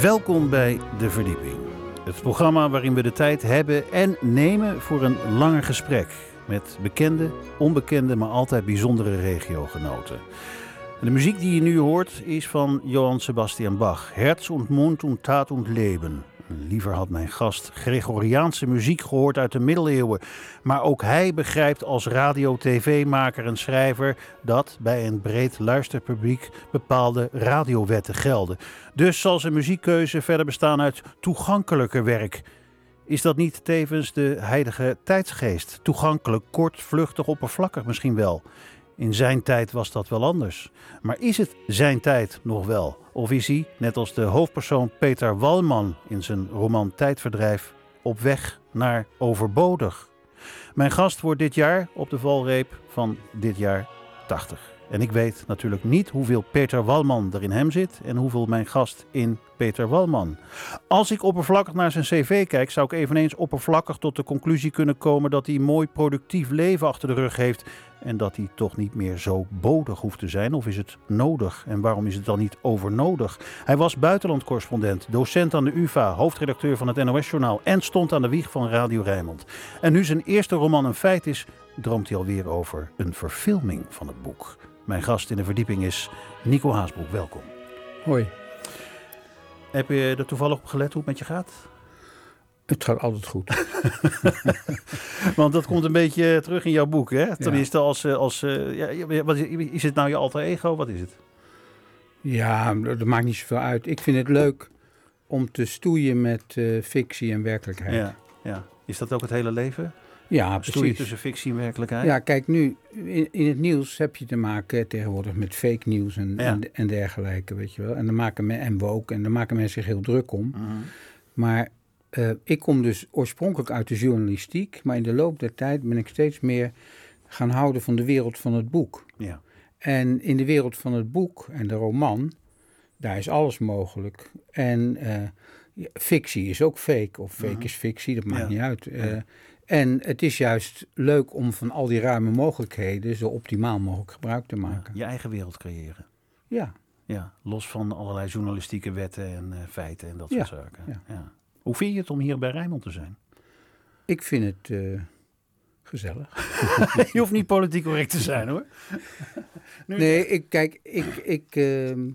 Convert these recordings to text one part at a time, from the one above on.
Welkom bij De Verdieping. Het programma waarin we de tijd hebben en nemen voor een langer gesprek met bekende, onbekende, maar altijd bijzondere regiogenoten. De muziek die je nu hoort is van Johann Sebastian Bach. Herz und Mund und Tat und Leben. Liever had mijn gast Gregoriaanse muziek gehoord uit de middeleeuwen. Maar ook hij begrijpt als radio-tv-maker en schrijver dat bij een breed luisterpubliek bepaalde radiowetten gelden. Dus zal zijn muziekkeuze verder bestaan uit toegankelijker werk. Is dat niet tevens de heilige tijdsgeest? Toegankelijk, kort, vluchtig, oppervlakkig misschien wel. In zijn tijd was dat wel anders. Maar is het zijn tijd nog wel? Of is hij, net als de hoofdpersoon Peter Walman in zijn roman Tijdverdrijf, op weg naar overbodig? Mijn gast wordt dit jaar op de valreep van dit jaar 80. En ik weet natuurlijk niet hoeveel Peter Walman er in hem zit en hoeveel mijn gast in Peter Walman. Als ik oppervlakkig naar zijn cv kijk, zou ik eveneens oppervlakkig tot de conclusie kunnen komen dat hij een mooi productief leven achter de rug heeft en dat hij toch niet meer zo bodig hoeft te zijn. Of is het nodig? En waarom is het dan niet overnodig? Hij was buitenlandcorrespondent, docent aan de UvA, hoofdredacteur van het NOS-journaal en stond aan de wieg van Radio Rijnmond. En nu zijn eerste roman een feit is, droomt hij alweer over een verfilming van het boek. Mijn gast in de verdieping is Nico Haasbroek. Welkom. Hoi. Heb je er toevallig op gelet hoe het met je gaat? Het gaat altijd goed. Want dat komt een beetje terug in jouw boek, hè? Tenminste, als, eh, als uh, ja, wat is, is het nou je alter ego? Wat is het? Ja, dat maakt niet zoveel uit. Ik vind het leuk om te stoeien met uh, fictie en werkelijkheid. Ja, ja. Is dat ook het hele leven? Ja, precies. Stoeien tussen fictie en werkelijkheid? Ja, kijk, nu in, in, het nieuws heb je te maken tegenwoordig met fake nieuws en, en, en, dergelijke, weet je wel. En dan maken men, en woke, en daar maken mensen zich heel druk om. Mhm. Maar uh, ik kom dus oorspronkelijk uit de journalistiek, maar in de loop der tijd ben ik steeds meer gaan houden van de wereld van het boek. Ja. En in de wereld van het boek en de roman, daar is alles mogelijk. En uh, fictie is ook fake, of fake Mhm. is fictie, dat maakt Ja. niet uit. Ja. En het is juist leuk om van al die ruime mogelijkheden zo optimaal mogelijk gebruik te maken. Je eigen wereld creëren. Ja, Ja, los van allerlei journalistieke wetten en eh, feiten en dat soort zaken. ja. Hoe vind je het om hier bij Rijnmond te zijn? ik vind het eh, gezellig. je hoeft niet politiek correct te zijn hoor. Nu- Nee, ik, kijk, ik, ik, ehm,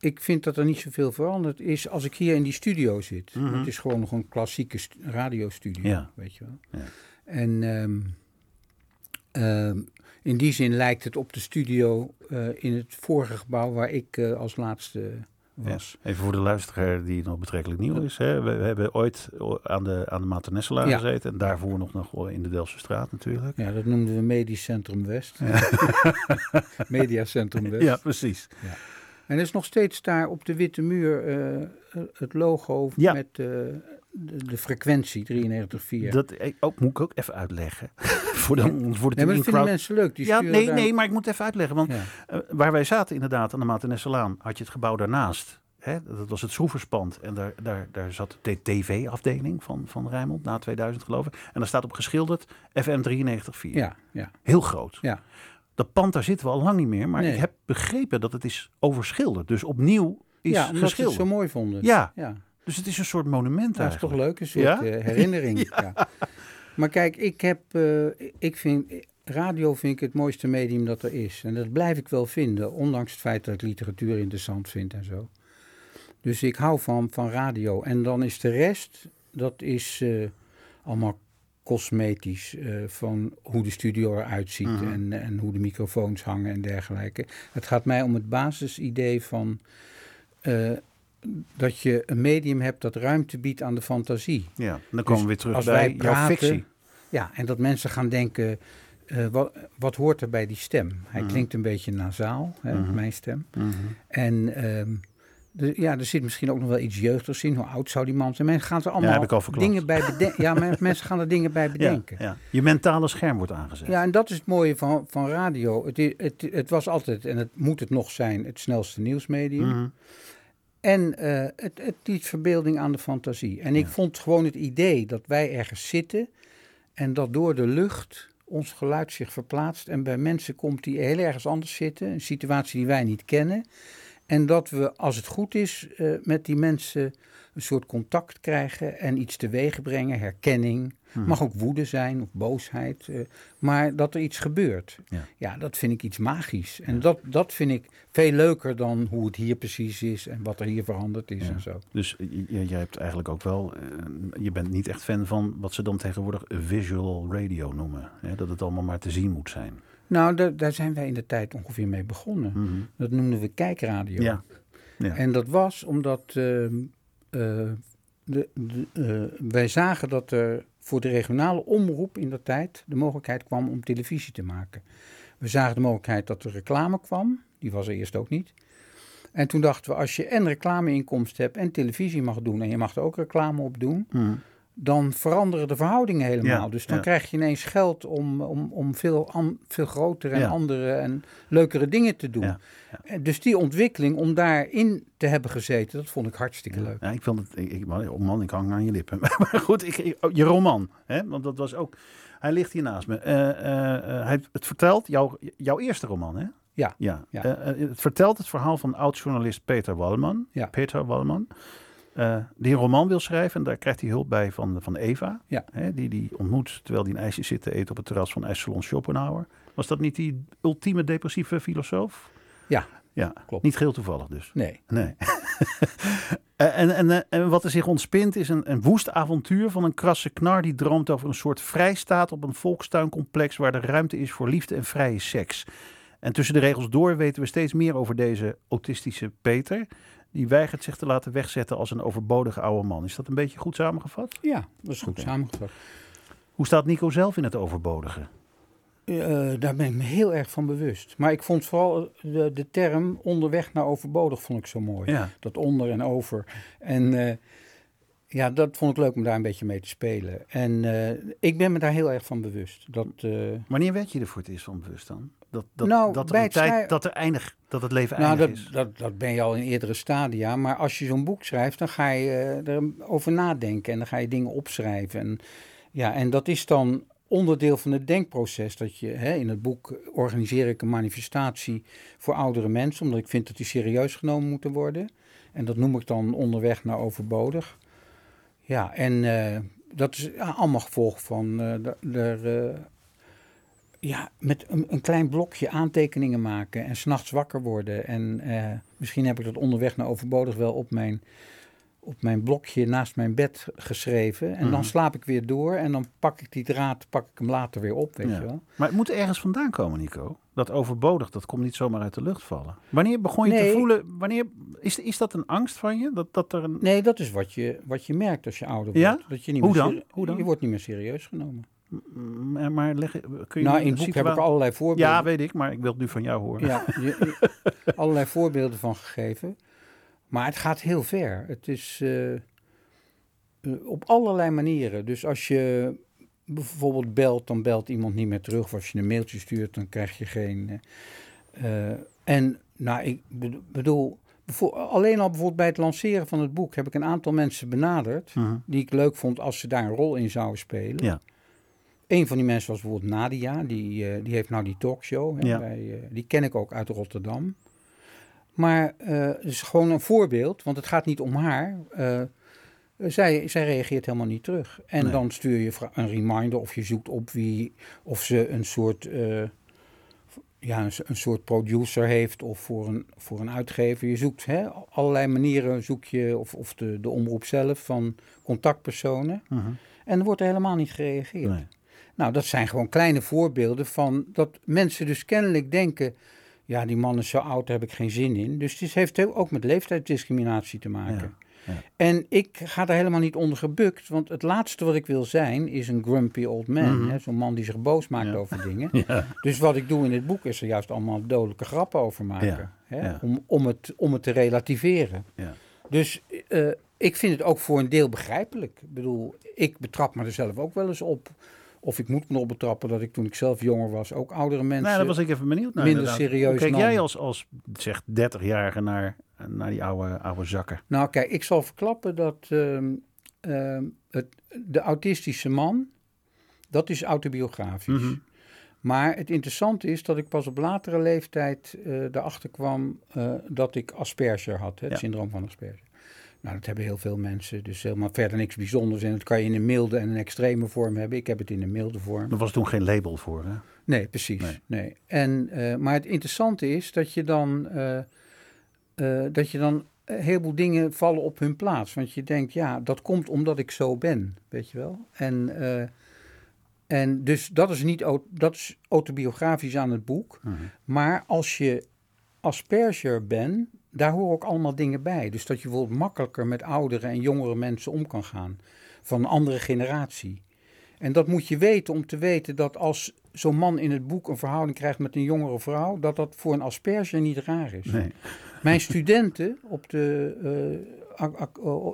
ik vind dat er niet zoveel veranderd is als ik hier in die studio zit. Mhm. Het is gewoon nog een klassieke st- radiostudio, Ja. weet je wel. Ja. En ehm, ehm, in die zin lijkt het op de studio eh, in het vorige gebouw waar ik eh, als laatste was. Even voor de luisteraar die nog betrekkelijk nieuw is. Hè. We, we hebben ooit aan de, aan de Maternesselaar Ja. gezeten. En daarvoor nog, nog in de Delftse straat natuurlijk. Ja, dat noemden we Medisch Centrum West. Mediacentrum West. Ja, precies. En er is nog steeds daar op de witte muur eh, het logo Ja. met eh, de, de frequentie 93.4. Dat ook, moet ik ook even uitleggen. voor de, voor de nee, maar dat vinden mensen leuk. Die Ja, nee, daar- nee, maar ik moet even uitleggen. Want Ja. eh, waar wij zaten inderdaad aan de Maternesselaan, had je het gebouw daarnaast. Hè? Dat was het schroeverspand. En daar, daar, daar zat de tv-afdeling van, van Rijnmond, na 2000 geloof ik. En daar staat op geschilderd FM 93.4. Ja, ja, Heel groot. ja. Dat pand, daar zitten we al lang niet meer. Maar Nee. ik heb begrepen dat het is overschilderd. Dus opnieuw is ja, omdat ze het zo mooi vonden. Ja, ja. Dus het is een soort monument dat is toch eigenlijk. leuk, een soort Ja? eh, herinnering. ja. Maar kijk, ik heb, eh, ik vind, radio vind ik het mooiste medium dat er is. En dat blijf ik wel vinden, ondanks het feit dat ik literatuur interessant vind en zo. Dus ik hou van, van radio. En dan is de rest, dat is eh, allemaal cosmetisch. van hoe de studio eruit ziet Mhm. en, en hoe de microfoons hangen en dergelijke. Het gaat mij om het basisidee van... dat je een medium hebt dat ruimte biedt aan de fantasie. Ja, dan komen we weer terug als bij wij praten, fictie. Ja, en dat mensen gaan denken, eh, wat, wat hoort er bij die stem? Hij Mhm. klinkt een beetje nasaal, hè, Mhm. mijn stem. Mhm. En ehm, de, ja, er zit misschien ook nog wel iets jeugdigs in. Hoe oud zou die man zijn? Mensen gaan er allemaal heb ik al verklapt. dingen bij bedenken. Ja, men- mensen gaan er dingen bij bedenken. Ja, ja. Je mentale scherm wordt aangezet. Ja, en dat is het mooie van, van radio. Het, het, het was altijd, en het moet het nog zijn, het snelste nieuwsmedium. En eh, het, het verbeelding aan de fantasie. En ik vond gewoon het idee dat wij ergens zitten en dat door de lucht ons geluid zich verplaatst en bij mensen komt die heel ergens anders zitten, een situatie die wij niet kennen. En dat we, als het goed is, eh, met die mensen een soort contact krijgen en iets teweeg brengen, herkenning. Mhm. Mag ook woede zijn of boosheid, eh, maar dat er iets gebeurt. Ja. Ja, dat vind ik iets magisch. En dat, dat vind ik veel leuker dan hoe het hier precies is en wat er hier veranderd is Ja. en zo. Dus j- jij hebt eigenlijk ook wel, eh, je bent niet echt fan van wat ze dan tegenwoordig visual radio noemen. Hè? Dat het allemaal maar te zien moet zijn. Nou, daar, daar zijn wij in de tijd ongeveer mee begonnen. Mhm. Dat noemden we kijkradio. Ja. Ja. En dat was omdat ehm, eh, de, de, eh, wij zagen dat er voor de regionale omroep in dat tijd de mogelijkheid kwam om televisie te maken. We zagen de mogelijkheid dat er reclame kwam. Die was er eerst ook niet. En toen dachten we, als je en reclameinkomsten hebt en televisie mag doen en je mag er ook reclame op doen, Mhm. Dan veranderen de verhoudingen helemaal. Ja, dus dan ja. krijg je ineens geld om, om, om veel, an- veel grotere en Ja. andere en leukere dingen te doen. Dus die ontwikkeling, om daarin te hebben gezeten, dat vond ik hartstikke leuk. Ja, ik vond het, ik, ik, oh man, ik hang aan je lippen. maar goed, ik, ik- oh, je roman, hè? want dat was ook, hij ligt hier naast me. Eh, eh, eh, hij, het vertelt jouw, jouw eerste roman, hè? Ja, Ja. ja. Het vertelt het verhaal van oud-journalist Peter Walleman. Ja. Peter Walleman. Eh, die een roman wil schrijven. En daar krijgt hij hulp bij van, van Eva. Ja. Hè, die die ontmoet terwijl hij een ijsje zit te eten op het terras van ijssalon Schopenhauer. Was dat niet die ultieme depressieve filosoof? Ja, Ja, klopt. niet geheel toevallig dus. Nee. Nee. Eh, en, en, eh, en wat er zich ontspint is een, een woest avontuur van een krasse knar die droomt over een soort vrijstaat op een volkstuincomplex waar er ruimte is voor liefde en vrije seks. En tussen de regels door weten we steeds meer over deze autistische Peter. Die weigert zich te laten wegzetten als een overbodige oude man. Is dat een beetje goed samengevat? Ja, dat is goed samengevat. Hoe staat Nico zelf in het overbodige? Eh, daar ben ik me heel erg van bewust. Maar ik vond vooral de, de term onderweg naar overbodig vond ik zo mooi. Ja. Dat onder en over. En eh, ja, dat vond ik leuk om daar een beetje mee te spelen. En eh, ik ben me daar heel erg van bewust. Dat, eh, Wanneer werd je er voor het eerst van bewust dan? Dat, dat, Nou, dat, bij het tijd, dat, er eindig, dat het leven nou, eindig dat, is. dat, dat ben je al in eerdere stadia. Maar als je zo'n boek schrijft, dan ga je eh, erover nadenken. En dan ga je dingen opschrijven. En, ja, en dat is dan onderdeel van het denkproces. Dat je, hè, in het boek organiseer ik een manifestatie voor oudere mensen. Omdat ik vind dat die serieus genomen moeten worden. En dat noem ik dan onderweg naar overbodig. Ja, en eh, dat is allemaal gevolg van eh, de, de, eh, ja, met een, een klein blokje aantekeningen maken en s'nachts wakker worden. En misschien heb ik dat onderweg naar overbodig wel op mijn, op mijn blokje naast mijn bed geschreven. En Mhm. dan slaap ik weer door en dan pak ik die draad, pak ik hem later weer op, weet Ja. je wel. Maar het moet ergens vandaan komen, Nico. Dat overbodig, dat komt niet zomaar uit de lucht vallen. Wanneer begon je te voelen, wanneer, is, is dat een angst van je? Dat, dat er een, Nee, dat is wat je, wat je merkt als je ouder wordt. Ja? Dat je niet Hoe meer dan? Hoe dan? Je wordt niet meer serieus genomen. maar, maar leg, kun je Nou, in het boek heb ik allerlei voorbeelden. Ja, weet ik, maar ik wil het nu van jou horen. Ja, je, je- allerlei voorbeelden van gegeven. Maar het gaat heel ver. Het is eh, eh, op allerlei manieren. Dus als je bijvoorbeeld belt, dan belt iemand niet meer terug. Of als je een mailtje stuurt, dan krijg je geen. eh, en nou, ik bedo- bedoel, alleen al bijvoorbeeld bij het lanceren van het boek heb ik een aantal mensen benaderd. Mhm. Die ik leuk vond als ze daar een rol in zouden spelen. Ja. Een van die mensen was bijvoorbeeld Nadia, die, die heeft nou die talkshow. Hè, Ja. bij, die ken ik ook uit Rotterdam. Maar eh, het is gewoon een voorbeeld, want het gaat niet om haar. Eh, zij, zij reageert helemaal niet terug. En Nee. dan stuur je een reminder of je zoekt op wie, of ze een soort, eh, ja, een, soort producer heeft of voor een, voor een uitgever. Je zoekt hè, allerlei manieren, zoek je, of, of de, de omroep zelf van contactpersonen. Mhm. En er wordt er helemaal niet gereageerd. Nee. Nou, dat zijn gewoon kleine voorbeelden van dat mensen dus kennelijk denken... ja, die man is zo oud, daar heb ik geen zin in. Dus het heeft ook met leeftijdsdiscriminatie te maken. Ja, ja. En ik ga daar helemaal niet onder gebukt, want het laatste wat ik wil zijn is een grumpy old man. Mhm. Zo'n man die zich boos maakt Ja. over dingen. Dus wat ik doe in dit boek is er juist allemaal dodelijke grappen over maken. Hè. Om, om, het, om het te relativeren. Ja. Dus eh, ik vind het ook voor een deel begrijpelijk. Ik bedoel, ik betrap me er zelf ook wel eens op. Of ik moet me erop betrappen dat ik toen ik zelf jonger was ook oudere mensen... Nou, daar was ik even benieuwd naar. minder inderdaad. serieus Hoe Kijk nam. jij als, als zeg 30-jarige naar, naar die oude, oude zakken? Nou, kijk, ik zal verklappen dat ehm, ehm, het, de autistische man, dat is autobiografisch. Mhm. Maar het interessante is dat ik pas op latere leeftijd eh erachter kwam eh, dat ik Asperger had, hè, het Ja. syndroom van Asperger. Nou, dat hebben heel veel mensen, dus helemaal verder niks bijzonders. En dat kan je in een milde en een extreme vorm hebben. Ik heb het in een milde vorm. Er was toen geen label voor, hè? Nee, precies. Nee. Nee. En, eh, maar het interessante is dat je dan, eh, eh, dat je dan een heleboel dingen vallen op hun plaats. Want je denkt, ja, dat komt omdat ik zo ben, weet je wel. En, en dus dat is, niet, dat is autobiografisch aan het boek. Mhm. Maar als je Asperger bent, daar horen ook allemaal dingen bij. Dus dat je bijvoorbeeld makkelijker met oudere en jongere mensen om kan gaan. Van een andere generatie. En dat moet je weten om te weten dat als zo'n man in het boek een verhouding krijgt met een jongere vrouw, dat dat voor een Asperger niet raar is. Nee. Mijn studenten op de, eh,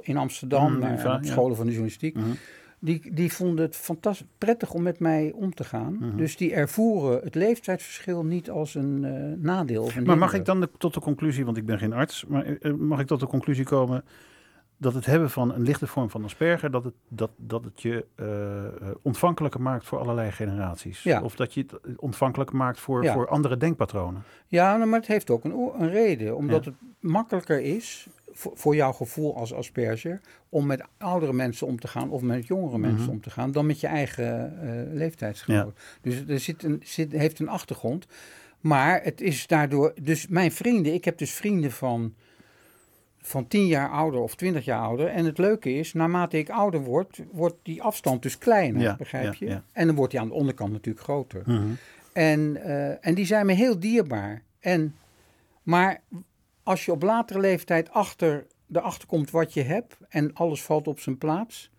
in Amsterdam, Mm, UvA, op ja. scholen van de journalistiek, Mhm. Die, die vonden het fantastisch prettig om met mij om te gaan. Mhm. Dus die ervoeren het leeftijdsverschil niet als een eh, nadeel. Of een Maar mag ik dan de- tot de conclusie, want ik ben geen arts, maar eh, eh, mag ik tot de conclusie komen dat het hebben van een lichte vorm van Asperger, dat het, dat, dat het je ontvankelijker maakt voor allerlei generaties? Ja. Of dat je het ontvankelijk maakt voor, Ja. voor andere denkpatronen? Ja, nou, maar het heeft ook een, een reden. Omdat Ja. het makkelijker is, voor, jouw gevoel als Asperger, om met oudere mensen om te gaan of met jongere mensen Mhm. om te gaan, dan met je eigen leeftijdsgenoot. Dus er zit een, zit, heeft een achtergrond. Maar het is daardoor, dus mijn vrienden, ik heb dus vrienden van, van 10 jaar ouder of 20 jaar ouder. En het leuke is, naarmate ik ouder word, wordt die afstand dus kleiner, Ja, begrijp ja, je? En dan wordt die aan de onderkant natuurlijk groter. Mhm. En, eh, en die zijn me heel dierbaar. En, maar als je op latere leeftijd achter, erachter komt wat je hebt en alles valt op zijn plaats,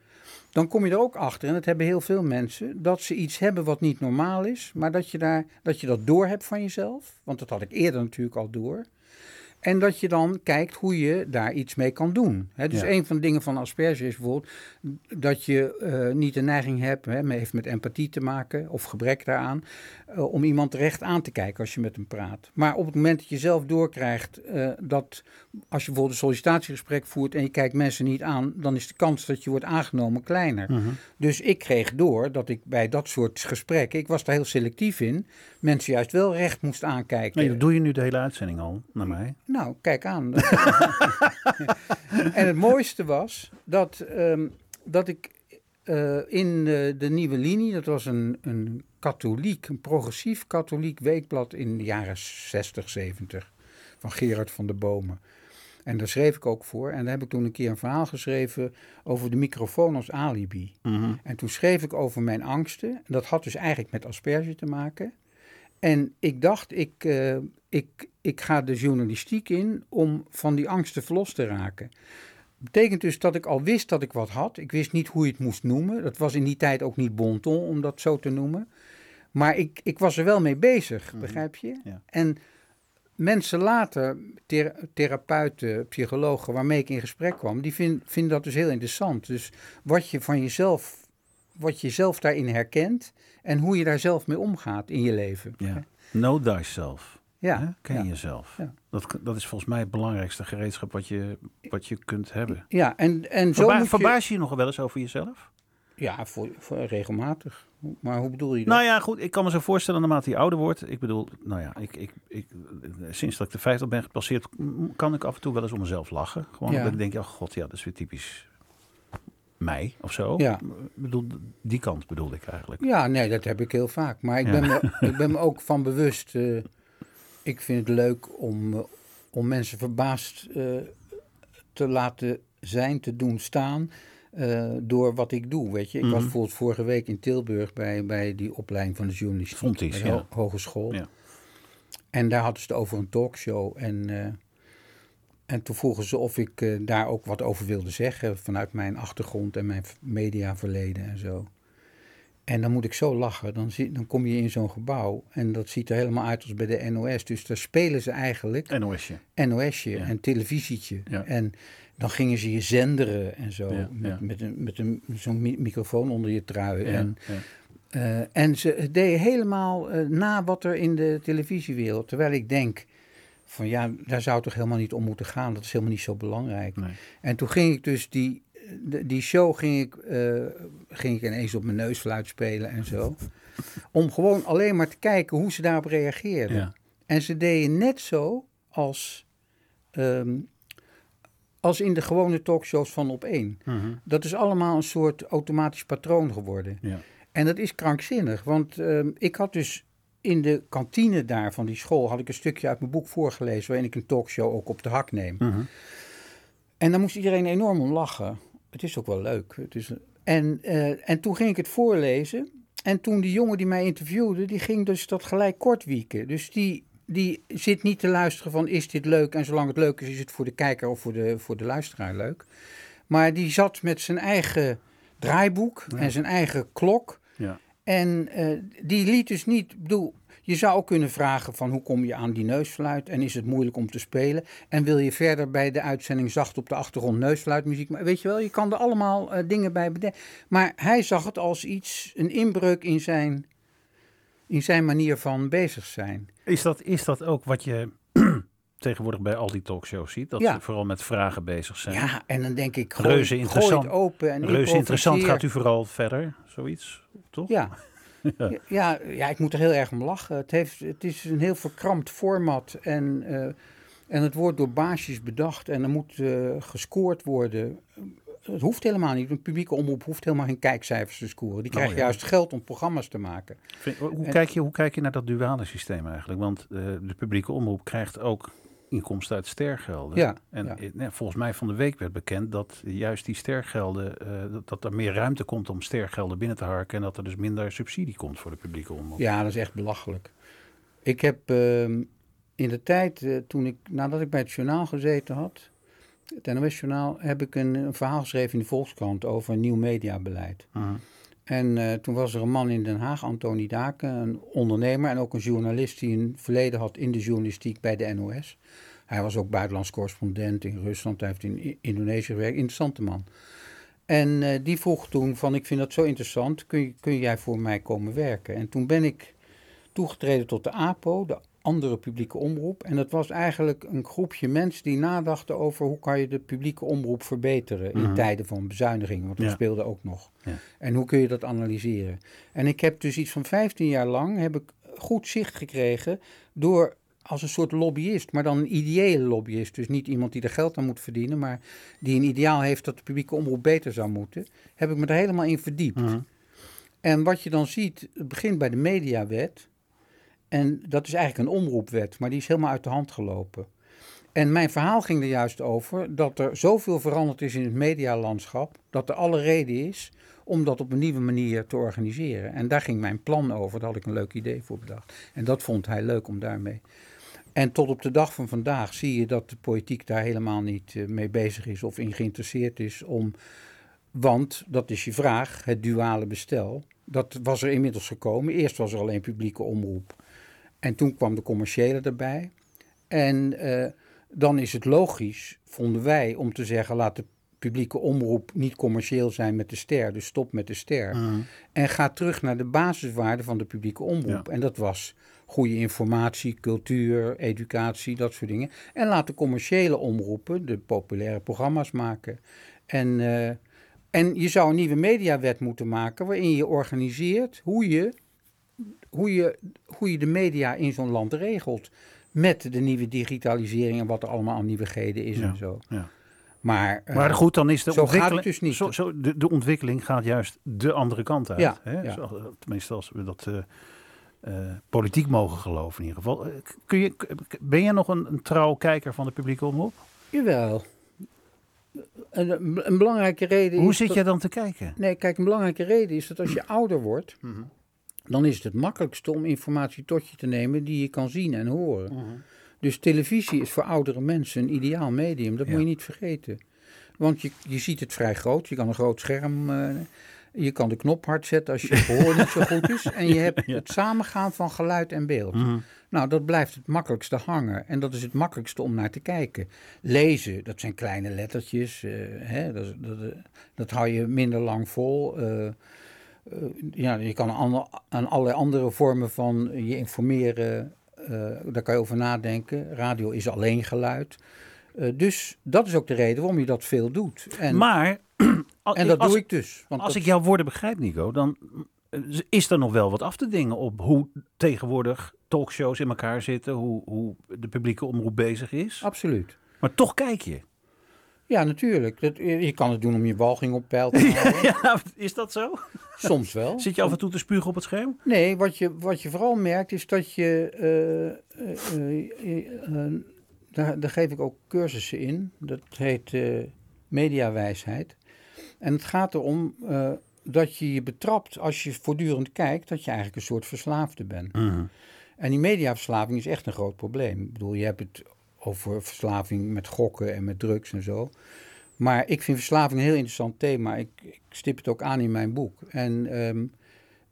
dan kom je er ook achter, en dat hebben heel veel mensen, dat ze iets hebben wat niet normaal is, maar dat je, daar, dat, je dat door hebt van jezelf. Want dat had ik eerder natuurlijk al door. En dat je dan kijkt hoe je daar iets mee kan doen. Dus Ja. een van de dingen van Asperger is bijvoorbeeld dat je eh, niet de neiging hebt, hè, maar heeft met empathie te maken of gebrek daaraan, eh, om iemand recht aan te kijken als je met hem praat. Maar op het moment dat je zelf doorkrijgt eh, dat als je bijvoorbeeld een sollicitatiegesprek voert en je kijkt mensen niet aan, dan is de kans dat je wordt aangenomen kleiner. Mhm. Dus ik kreeg door dat ik bij dat soort gesprekken, ik was daar heel selectief in, mensen juist wel recht moest aankijken. Nee, dat doe je nu de hele uitzending al, naar mij. Nou, kijk aan. en het mooiste was dat, ehm, dat ik eh, in eh, de Nieuwe Linie, dat was een, een katholiek, een progressief katholiek weekblad in de jaren 60, 70, van Gerard van der Bomen. En daar schreef ik ook voor. En daar heb ik toen een keer een verhaal geschreven over de microfoon als alibi. Mhm. En toen schreef ik over mijn angsten. Dat had dus eigenlijk met asperge te maken. En ik dacht, ik, eh, ik, ik ga de journalistiek in om van die angsten verlost te raken. Betekent dus dat ik al wist dat ik wat had. Ik wist niet hoe je het moest noemen. Dat was in die tijd ook niet bon ton om dat zo te noemen. Maar ik, ik was er wel mee bezig, Mhm. begrijp je? Ja. En mensen later, thera- therapeuten, psychologen waarmee ik in gesprek kwam, die vind- vinden dat dus heel interessant. Dus wat je van jezelf, wat je zelf daarin herkent en hoe je daar zelf mee omgaat in je leven. Ja. Know thyself. Ja, Hè? Ken ja. jezelf. Ja. Dat, dat is volgens mij het belangrijkste gereedschap wat je, wat je kunt hebben. Ja, en, en zo Verba moet je... verbaas je je nog wel eens over jezelf? Ja, voor, voor regelmatig. Maar hoe bedoel je dat? Nou ja, goed. Ik kan me zo voorstellen naarmate je ouder wordt. Ik bedoel, nou ja, ik, ik, ik, sinds dat ik de 50 ben gepasseerd, kan ik af en toe wel eens om mezelf lachen. Gewoon Ja. omdat ik denk, oh god, ja, dat is weer typisch mij of zo. Ja. Ik bedoel, die kant bedoelde ik eigenlijk. Ja, nee, dat heb ik heel vaak. Maar ik, Ja. ben, me, ik ben me ook van bewust. eh, ik vind het leuk om, eh, om mensen verbaasd eh, te laten zijn, te doen staan. eh, door wat ik doe, weet je. Ik was Mhm. bijvoorbeeld vorige week in Tilburg bij, bij die opleiding van de journalistiek. Ja. ho- hogeschool. Ja. En daar hadden ze het over een talkshow. En, en toen vroegen ze of ik daar ook wat over wilde zeggen. Vanuit mijn achtergrond en mijn mediaverleden en zo. En dan moet ik zo lachen. Dan, zie, dan kom je in zo'n gebouw. En dat ziet er helemaal uit als bij de NOS. Dus daar spelen ze eigenlijk NOSje. NOSje Ja. en televisietje. Ja. En dan gingen ze je zenderen en zo. Ja, met, met, een, met een, zo'n mi- microfoon onder je trui. En, eh, en ze deden helemaal eh, na wat er in de televisiewereld. Terwijl ik denk, van ja, daar zou het toch helemaal niet om moeten gaan. Dat is helemaal niet zo belangrijk. Nee. En toen ging ik dus die, de- die show ging ik, eh, ging ik ineens op mijn neusfluit spelen en zo. Om gewoon alleen maar te kijken hoe ze daarop reageerden. Ja. En ze deden net zo als, ehm, als in de gewone talkshows van op één. Mhm. Dat is allemaal een soort automatisch patroon geworden. Ja. En dat is krankzinnig, want ehm, ik had dus in de kantine daar van die school... had ik een stukje uit mijn boek voorgelezen... waarin ik een talkshow ook op de hak neem. Mhm. En daar moest iedereen enorm om lachen. Het is ook wel leuk. Het is, en, eh, en toen ging ik het voorlezen. En toen die jongen die mij interviewde, die ging dus dat gelijk kort wieken. Dus die, die zit niet te luisteren van is dit leuk? En zolang het leuk is, is het voor de kijker of voor de, voor de luisteraar leuk. Maar die zat met zijn eigen draaiboek en zijn eigen klok. Ja. En eh, die liet dus niet, bedoel, je zou ook kunnen vragen van hoe kom je aan die neusfluit en is het moeilijk om te spelen? En wil je verder bij de uitzending zacht op de achtergrond neusfluitmuziek? Maar weet je wel, je kan er allemaal eh, dingen bij bedenken. Maar hij zag het als iets, een inbreuk in zijn, in zijn manier van bezig zijn. Is, dat, is dat ook wat je tegenwoordig bij al die talkshows ziet? Dat Ja. ze vooral met vragen bezig zijn? Ja, en dan denk ik, Reuze gooi, interessant. open en Reuze interessant. Gaat u vooral verder? Zoiets, toch? Ja. Ja, ja, ja, ik moet er heel erg om lachen. Het, heeft, het is een heel verkrampt format en, eh, en het wordt door baasjes bedacht en er moet eh, gescoord worden. Het hoeft helemaal niet. Een publieke omroep hoeft helemaal geen kijkcijfers te scoren. Die krijgt Oh, ja. juist geld om programma's te maken. Vind- hoe, En- kijk je, hoe kijk je naar dat duale systeem eigenlijk? Want eh, de publieke omroep krijgt ook inkomsten uit stergelden. Ja, En ja. eh, volgens mij van de week werd bekend dat juist die stergelden, eh, dat, dat er meer ruimte komt om stergelden binnen te harken. En dat er dus minder subsidie komt voor de publieke omroep. Ja, dat is echt belachelijk. Ik heb ehm, in de tijd, eh, toen ik, nadat ik bij het journaal gezeten had, het NOS-journaal, heb ik een, een verhaal geschreven in de Volkskrant over een nieuw mediabeleid. Mhm. En eh, toen was er een man in Den Haag, Antoni Daken, een ondernemer en ook een journalist die een verleden had in de journalistiek bij de NOS. Hij was ook buitenlands correspondent in Rusland, hij heeft in Indonesië gewerkt, interessante man. En eh, die vroeg toen van, ik vind dat zo interessant, kun, kun jij voor mij komen werken? En toen ben ik toegetreden tot de APO, andere publieke omroep. En dat was eigenlijk een groepje mensen die nadachten over hoe kan je de publieke omroep verbeteren in Mhm. tijden van bezuinigingen, want dat Ja. speelde ook nog. Ja. En hoe kun je dat analyseren? En ik heb dus iets van 15 jaar lang heb ik goed zicht gekregen door als een soort lobbyist, maar dan een ideële lobbyist. Dus niet iemand die er geld aan moet verdienen, maar die een ideaal heeft dat de publieke omroep beter zou moeten. Heb ik me er helemaal in verdiept. Mhm. En wat je dan ziet, het begint bij de mediawet. En dat is eigenlijk een omroepwet, maar die is helemaal uit de hand gelopen. En mijn verhaal ging er juist over dat er zoveel veranderd is in het medialandschap, dat er alle reden is om dat op een nieuwe manier te organiseren. En daar ging mijn plan over, daar had ik een leuk idee voor bedacht. En dat vond hij leuk om daarmee. En tot op de dag van vandaag zie je dat de politiek daar helemaal niet eh, mee bezig is of in geïnteresseerd is om want, dat is je vraag, het duale bestel, dat was er inmiddels gekomen. Eerst was er alleen publieke omroep. En toen kwam de commerciële erbij. En eh, dan is het logisch, vonden wij, om te zeggen: laat de publieke omroep niet commercieel zijn met de ster. Dus stop met de ster. Mhm. En ga terug naar de basiswaarden van de publieke omroep. En dat was goede informatie, cultuur, educatie, dat soort dingen. En laat de commerciële omroepen de populaire programma's maken. En, eh, en je zou een nieuwe mediawet moeten maken waarin je organiseert hoe je, hoe je, hoe je de media in zo'n land regelt. Met de nieuwe digitalisering en wat er allemaal aan nieuwigheden is Ja, en zo. ja. Maar, eh, Maar goed, dan is de zo gaat het ontwikkeling. dus niet. Zo, zo, de, de ontwikkeling gaat juist de andere kant uit. Ja, hè? ja. Zo- tenminste, als we dat eh, eh, politiek mogen geloven in ieder geval. Eh, Kun je, ben jij nog een, een trouw kijker van de publieke omroep? Jawel. Een, een belangrijke reden Hoe is zit dat- jij dan te kijken? Nee, kijk, een belangrijke reden is dat als je ouder wordt, Mhm. Dan is het het makkelijkste om informatie tot je te nemen die je kan zien en horen. Mhm. Dus televisie is voor oudere mensen een ideaal medium, dat Ja. moet je niet vergeten. Want je, je ziet het vrij groot, je kan een groot scherm, eh, je kan de knop hard zetten als je gehoor niet zo goed is. En je hebt het samengaan van geluid en beeld. Mhm. Nou, dat blijft het makkelijkste hangen. En dat is het makkelijkste om naar te kijken. Lezen, dat zijn kleine lettertjes. eh, hè, dat, dat, eh, dat hou je minder lang vol. Eh, ja, je kan aan, allerlei andere vormen van je informeren. eh, daar kan je over nadenken. Radio is alleen geluid. Eh, dus dat is ook de reden waarom je dat veel doet. En, Maar Al- En dat als, doe ik dus. Want Als dat- ik jouw woorden begrijp, Nico, dan is er nog wel wat af te dingen op hoe tegenwoordig talkshows in elkaar zitten, hoe, hoe de publieke omroep bezig is. Absoluut. Maar toch kijk je. Ja, natuurlijk. Dat, je kan het doen om je walging op peil te houden. Ja, is dat zo? Soms wel. Zit je af en toe te spugen op het scherm? Nee, wat je, wat je vooral merkt is dat je. eh, eh, eh, eh, daar, daar geef ik ook cursussen in. Dat heet eh, mediawijsheid. En het gaat erom eh, dat je je betrapt als je voortdurend kijkt, dat je eigenlijk een soort verslaafde bent. En die mediaverslaving is echt een groot probleem. Ik bedoel, je hebt het over verslaving met gokken en met drugs en zo. Maar ik vind verslaving een heel interessant thema. Ik, ik stip het ook aan in mijn boek. En ehm,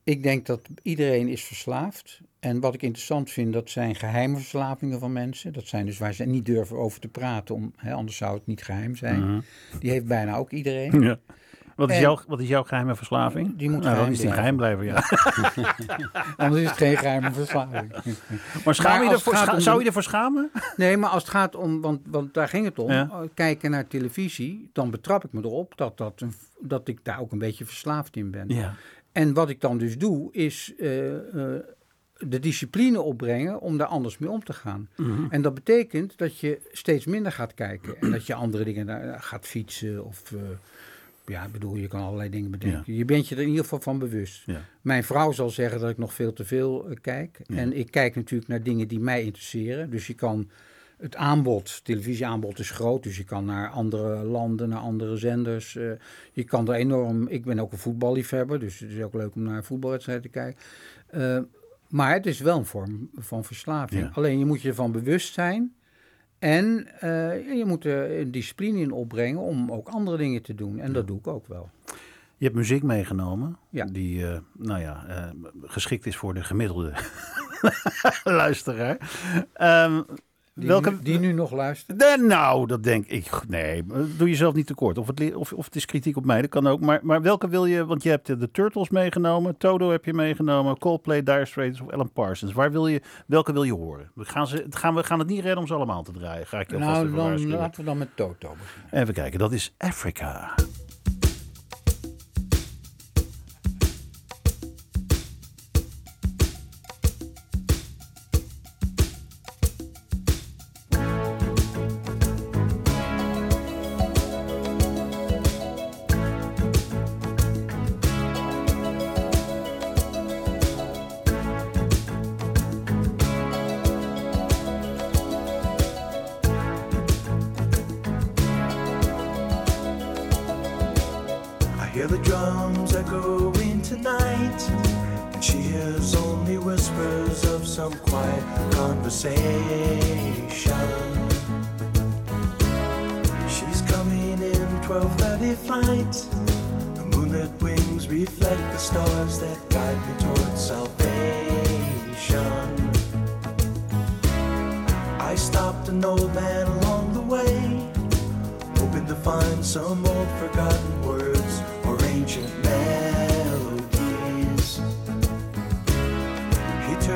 ik denk dat iedereen is verslaafd. En wat ik interessant vind, dat zijn geheime verslavingen van mensen. Dat zijn dus waar ze niet durven over te praten, om, hè, anders zou het niet geheim zijn. Die heeft bijna ook iedereen. Ja. Wat is, En- jouw, wat is jouw geheime verslaving? Die moet nou, dan geheim is die geheim blijven, ja. Anders is het geen geheime verslaving. Maar, schaam je ervoor, scha- om zou je ervoor schamen? Nee, maar als het gaat om, want, want daar ging het om, Ja. eh, kijken naar televisie, dan betrap ik me erop dat, dat, een, dat ik daar ook een beetje verslaafd in ben. Ja. En wat ik dan dus doe, is eh, eh, de discipline opbrengen om daar anders mee om te gaan. Mhm. En dat betekent dat je steeds minder gaat kijken en dat je andere dingen daar gaat fietsen of... eh, ja, ik bedoel, je kan allerlei dingen bedenken. Je bent je er in ieder geval van bewust. Ja. Mijn vrouw zal zeggen dat ik nog veel te veel eh, kijk. Ja. En ik kijk natuurlijk naar dingen die mij interesseren. Dus je kan het aanbod, televisieaanbod is groot. Dus je kan naar andere landen, naar andere zenders. eh, je kan er enorm. Ik ben ook een voetballiefhebber, dus het is ook leuk om naar een voetbalwedstrijd te kijken. Eh, maar het is wel een vorm van verslaving. Alleen je moet je ervan bewust zijn. En eh, je moet er een discipline in opbrengen om ook andere dingen te doen. En dat doe ik ook wel. Je hebt muziek meegenomen Ja. die, eh, nou ja, eh, geschikt is voor de gemiddelde luisteraar. Ehm, Die, welke, nu, die nu nog luistert. Nee, nou, dat denk ik. Nee, doe jezelf niet tekort. Of het, of, of het is kritiek op mij, dat kan ook. Maar, maar welke wil je? Want je hebt de, de Turtles meegenomen, Toto heb je meegenomen, Coldplay, Dire Straits of Alan Parsons. Waar wil je, welke wil je horen? We gaan, ze, gaan, we gaan het niet redden om ze allemaal te draaien. Ga ik je alvast Nou, even dan waarschuwen. laten we dan met Toto beginnen. Even kijken, dat is Africa.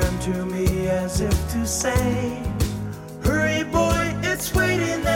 Turned to me as if to say, Hurry, boy, it's waiting there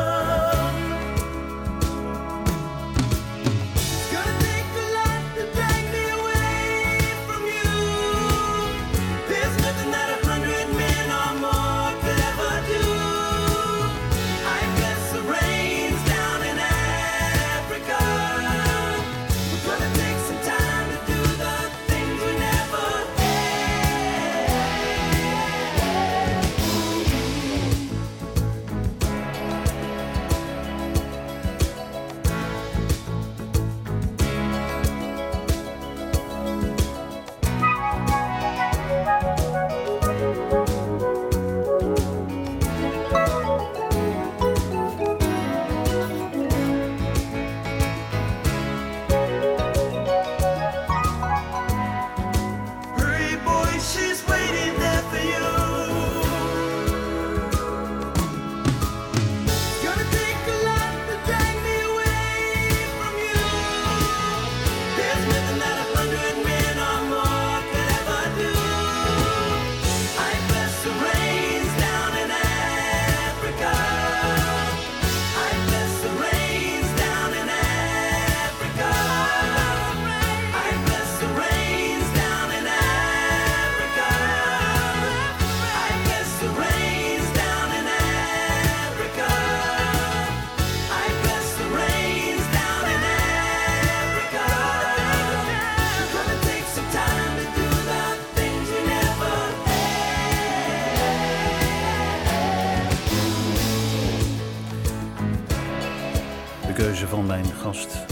Gast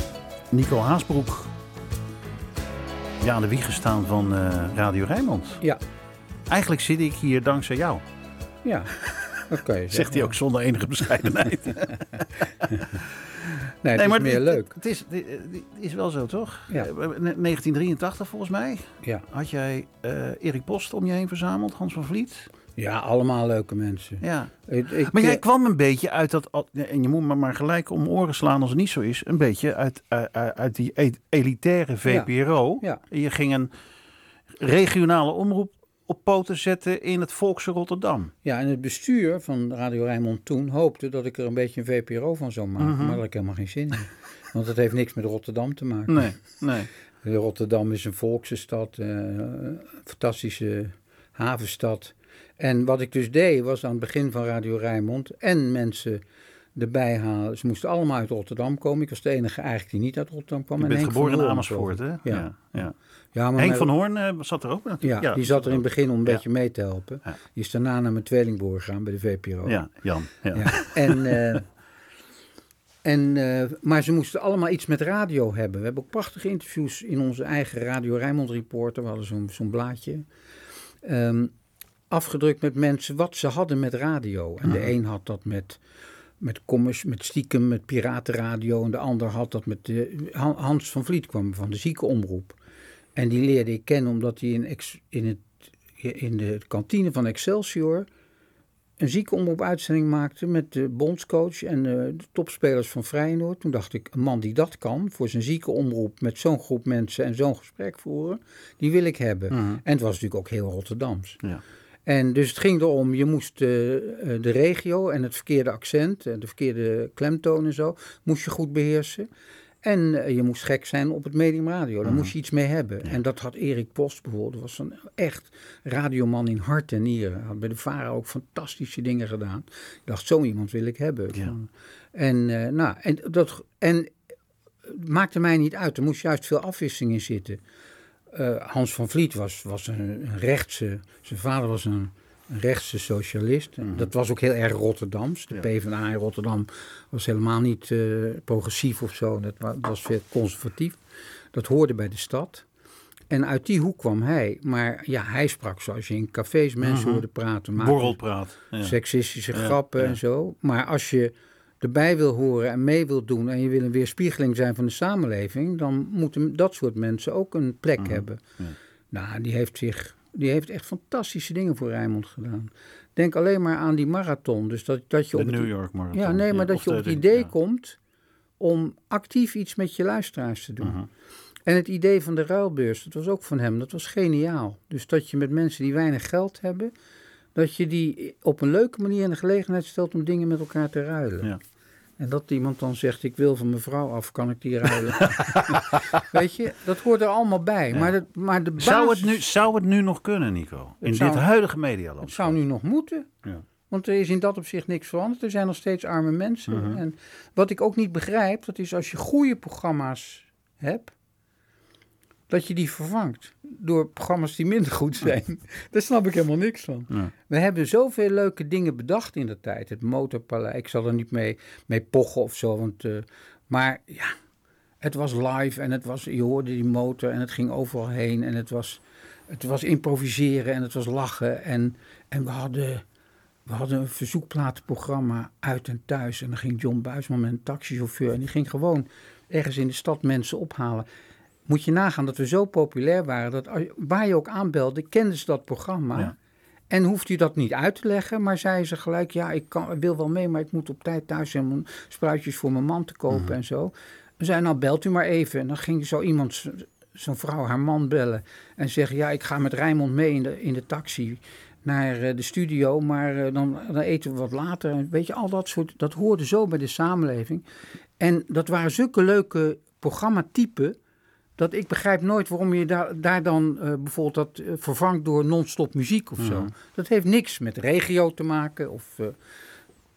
Nico Haasbroek. Ja, aan de wieg gestaan van eh, Radio Rijnmond. Ja, Eigenlijk zit ik hier dankzij jou, ja. Dat kan je zegt zeggen. hij ook zonder enige bescheidenheid. Nee, het is meer het, leuk. Het is, het is wel zo, toch? Ja. Eh, 1983 volgens mij Ja. had jij eh, Erik Post om je heen verzameld, Hans van Vliet. Ja, allemaal leuke mensen. Ja. Ik, ik, Maar jij eh, kwam een beetje uit dat, en je moet me maar gelijk om oren slaan als het niet zo is, een beetje uit, uit, uit die e- elitaire VPRO. Ja. Je ging een regionale omroep op poten zetten in het Volkse Rotterdam. Ja, en het bestuur van Radio Rijnmond toen hoopte dat ik er een beetje een VPRO van zou maken. Mhm. Maar had ik helemaal geen zin in. Want het heeft niks met Rotterdam te maken. Nee, nee. Rotterdam is een volkse stad, eh, een fantastische havenstad. En wat ik dus deed, was aan het begin van Radio Rijnmond en mensen erbij halen. Ze moesten allemaal uit Rotterdam komen. Ik was de enige eigenlijk die niet uit Rotterdam kwam. Je En bent Henk geboren in Amersfoort, hè? Ja. ja. Ja, maar Henk van Hoorn eh, zat er ook natuurlijk. Ja, die zat er in het begin om een beetje mee te helpen. Die is daarna naar mijn tweelingbroer gegaan bij de VPRO. Ja, Jan. Ja. En, eh, en, eh, maar ze moesten allemaal iets met radio hebben. We hebben ook prachtige interviews in onze eigen Radio Rijnmond Reporter. We hadden zo'n zo'n blaadje. Ehm, afgedrukt met mensen wat ze hadden met radio. En de een had dat met, met commerce, met stiekem, met piratenradio. En de ander had dat met... de Han- Hans van Vliet kwam van de ziekenomroep. En die leerde ik kennen omdat hij in, ex- in, het, in de kantine van Excelsior een ziekenomroep uitzending maakte met de bondscoach en de topspelers van Feyenoord. Toen dacht ik, een man die dat kan, voor zijn ziekenomroep met zo'n groep mensen en zo'n gesprek voeren, die wil ik hebben. Mhm. En het was natuurlijk ook heel Rotterdams. Ja. En dus het ging erom, je moest eh, eh, de regio en het verkeerde accent, en de verkeerde klemtoon en zo, moest je goed beheersen. En eh, je moest gek zijn op het medium radio. Daar moest je iets mee hebben. En dat had Erik Post bijvoorbeeld. Dat was een echt radioman in hart en nieren. Had bij de VARA ook fantastische dingen gedaan. Ik dacht, zo iemand wil ik hebben. Ja. En, eh, nou, en, dat, en het maakte mij niet uit. Er moest juist veel afwisseling in zitten. Eh, Hans van Vliet was, was een, een rechtse... Zijn vader was een, een rechtse socialist. En Dat was ook heel erg Rotterdams. De Mhm. Ja. PvdA in Rotterdam was helemaal niet eh, progressief of zo. Dat wa- was veel conservatief. Dat hoorde bij de stad. En uit die hoek kwam hij. Maar ja, hij sprak zoals je in cafés mensen Mhm. hoorde praten. Borrelpraat. Ja. Seksistische Ja, grappen en zo. Maar als je erbij wil horen en mee wil doen... en je wil een weerspiegeling zijn van de samenleving... dan moeten dat soort mensen ook een plek Mhm. hebben. Ja. Nou, die heeft, zich, die heeft echt fantastische dingen voor Rijnmond gedaan. Denk alleen maar aan die marathon. Dus dat, dat je De op New York Marathon. ja, nee, maar dat je op het de- idee ja. komt om actief iets met je luisteraars te doen. Mhm. En het idee van de ruilbeurs, dat was ook van hem, dat was geniaal. Dus dat je met mensen die weinig geld hebben, dat je die op een leuke manier in de gelegenheid stelt om dingen met elkaar te ruilen. Ja. En dat iemand dan zegt, ik wil van mijn vrouw af, kan ik die ruilen? Weet je, dat hoort er allemaal bij. Maar, dat, maar de basis, Zou het, nu, zou het nu nog kunnen, Nico? In zou- dit huidige het medialand? zou nu nog moeten. Ja. Want er is in dat opzicht niks veranderd. Er zijn nog steeds arme mensen. Mhm. En wat ik ook niet begrijp, dat is als je goede programma's hebt, dat je die vervangt door programma's die minder goed zijn. Daar snap ik helemaal niks van. Ja. We hebben zoveel leuke dingen bedacht in de tijd. Het motorpaleis, ik zal er niet mee, mee pochen of zo. Want, eh, maar ja, het was live en het was, je hoorde die motor en het ging overal heen. En het was, het was improviseren en het was lachen. En, en we, hadden, we hadden een verzoekplatenprogramma uit en thuis. En dan ging John Buisman met een taxichauffeur. En die ging gewoon ergens in de stad mensen ophalen. Moet je nagaan dat we zo populair waren. Dat waar je ook aanbelde, kenden ze dat programma. Ja. En hoeft u dat niet uit te leggen, maar zeiden ze gelijk: ja, ik, kan, wil wel mee, maar ik moet op tijd thuis zijn om spruitjes voor mijn man te kopen Mhm. en zo. We zeiden: nou, belt u maar even. En dan ging zo iemand, zo'n vrouw, haar man bellen en zeggen: ja, ik ga met Rijmond mee in de, in de taxi naar eh, de studio, maar eh, dan, dan eten we wat later. Weet je, al dat soort, dat hoorde zo bij de samenleving. En dat waren zulke leuke programmatypen. Dat ik begrijp nooit waarom je daar, daar dan eh, bijvoorbeeld dat eh, vervangt door non-stop muziek of zo. Mhm. Dat heeft niks met regio te maken of eh,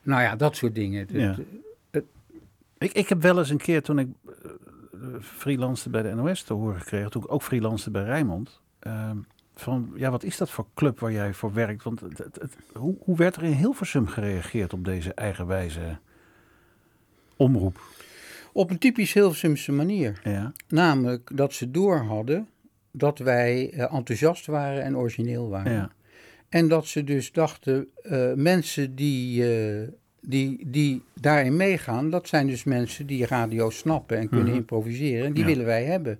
nou ja, dat soort dingen. Het- Ja. het- Ik, ik heb wel eens een keer toen ik freelancede bij de NOS te horen gekregen, toen ik ook freelancede bij Rijnmond, ehm, van ja, wat is dat voor club waar jij voor werkt? Want het, het, het- hoe, hoe werd er in Hilversum gereageerd op deze eigenwijze omroep? Op een typisch Hilversumse manier. Ja. Namelijk dat ze door hadden dat wij eh, enthousiast waren en origineel waren. Ja. En dat ze dus dachten, eh, mensen die, eh, die, die daarin meegaan, dat zijn dus mensen die radio snappen en kunnen Mhm. improviseren. En die Ja. willen wij hebben.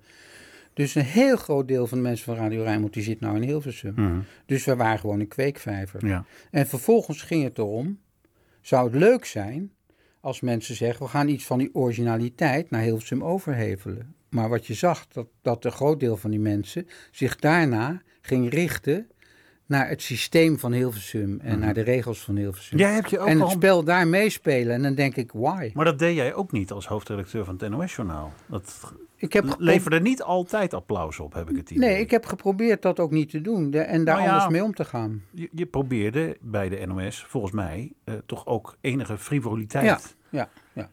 Dus een heel groot deel van de mensen van Radio Rijnmond, die zit nou in Hilversum. Mhm. Dus we waren gewoon een kweekvijver. ja. En vervolgens ging het erom, zou het leuk zijn als mensen zeggen, we gaan iets van die originaliteit naar Hilversum overhevelen. Maar wat je zag, dat, dat een groot deel van die mensen zich daarna ging richten naar het systeem van Hilversum en naar de regels van Hilversum. Jij hebt je ook en al... het spel daar meespelen. En dan denk ik, why? Maar dat deed jij ook niet als hoofdredacteur van het NOS-journaal. Dat Ik heb niet altijd applaus op, heb ik het idee. Nee, ik heb geprobeerd dat ook niet te doen en daar Nou ja. anders mee om te gaan. Je, je probeerde bij de NOS, volgens mij, eh, toch ook enige frivoliteit. Ja, ja, ja.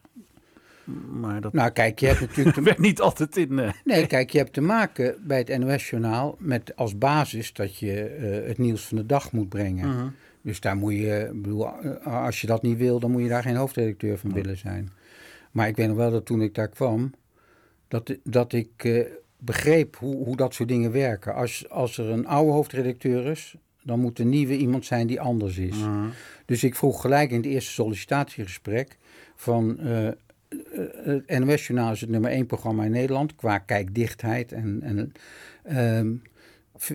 Maar dat Nou kijk, je hebt natuurlijk te werd niet altijd in... eh, Nee, kijk, je hebt te maken bij het NOS-journaal met als basis dat je eh, het nieuws van de dag moet brengen. Mhm. Dus daar moet je, bedoel, als je dat niet wil, dan moet je daar geen hoofdredacteur van willen zijn. Maar ik weet nog wel dat toen ik daar kwam, dat, dat ik eh, begreep hoe, hoe dat soort dingen werken. Als, als er een oude hoofdredacteur is, dan moet er nieuwe iemand zijn die anders is. mhm. Dus ik vroeg gelijk in het eerste sollicitatiegesprek van eh, het NOS Journaal is het nummer één programma in Nederland qua kijkdichtheid en, en ehm,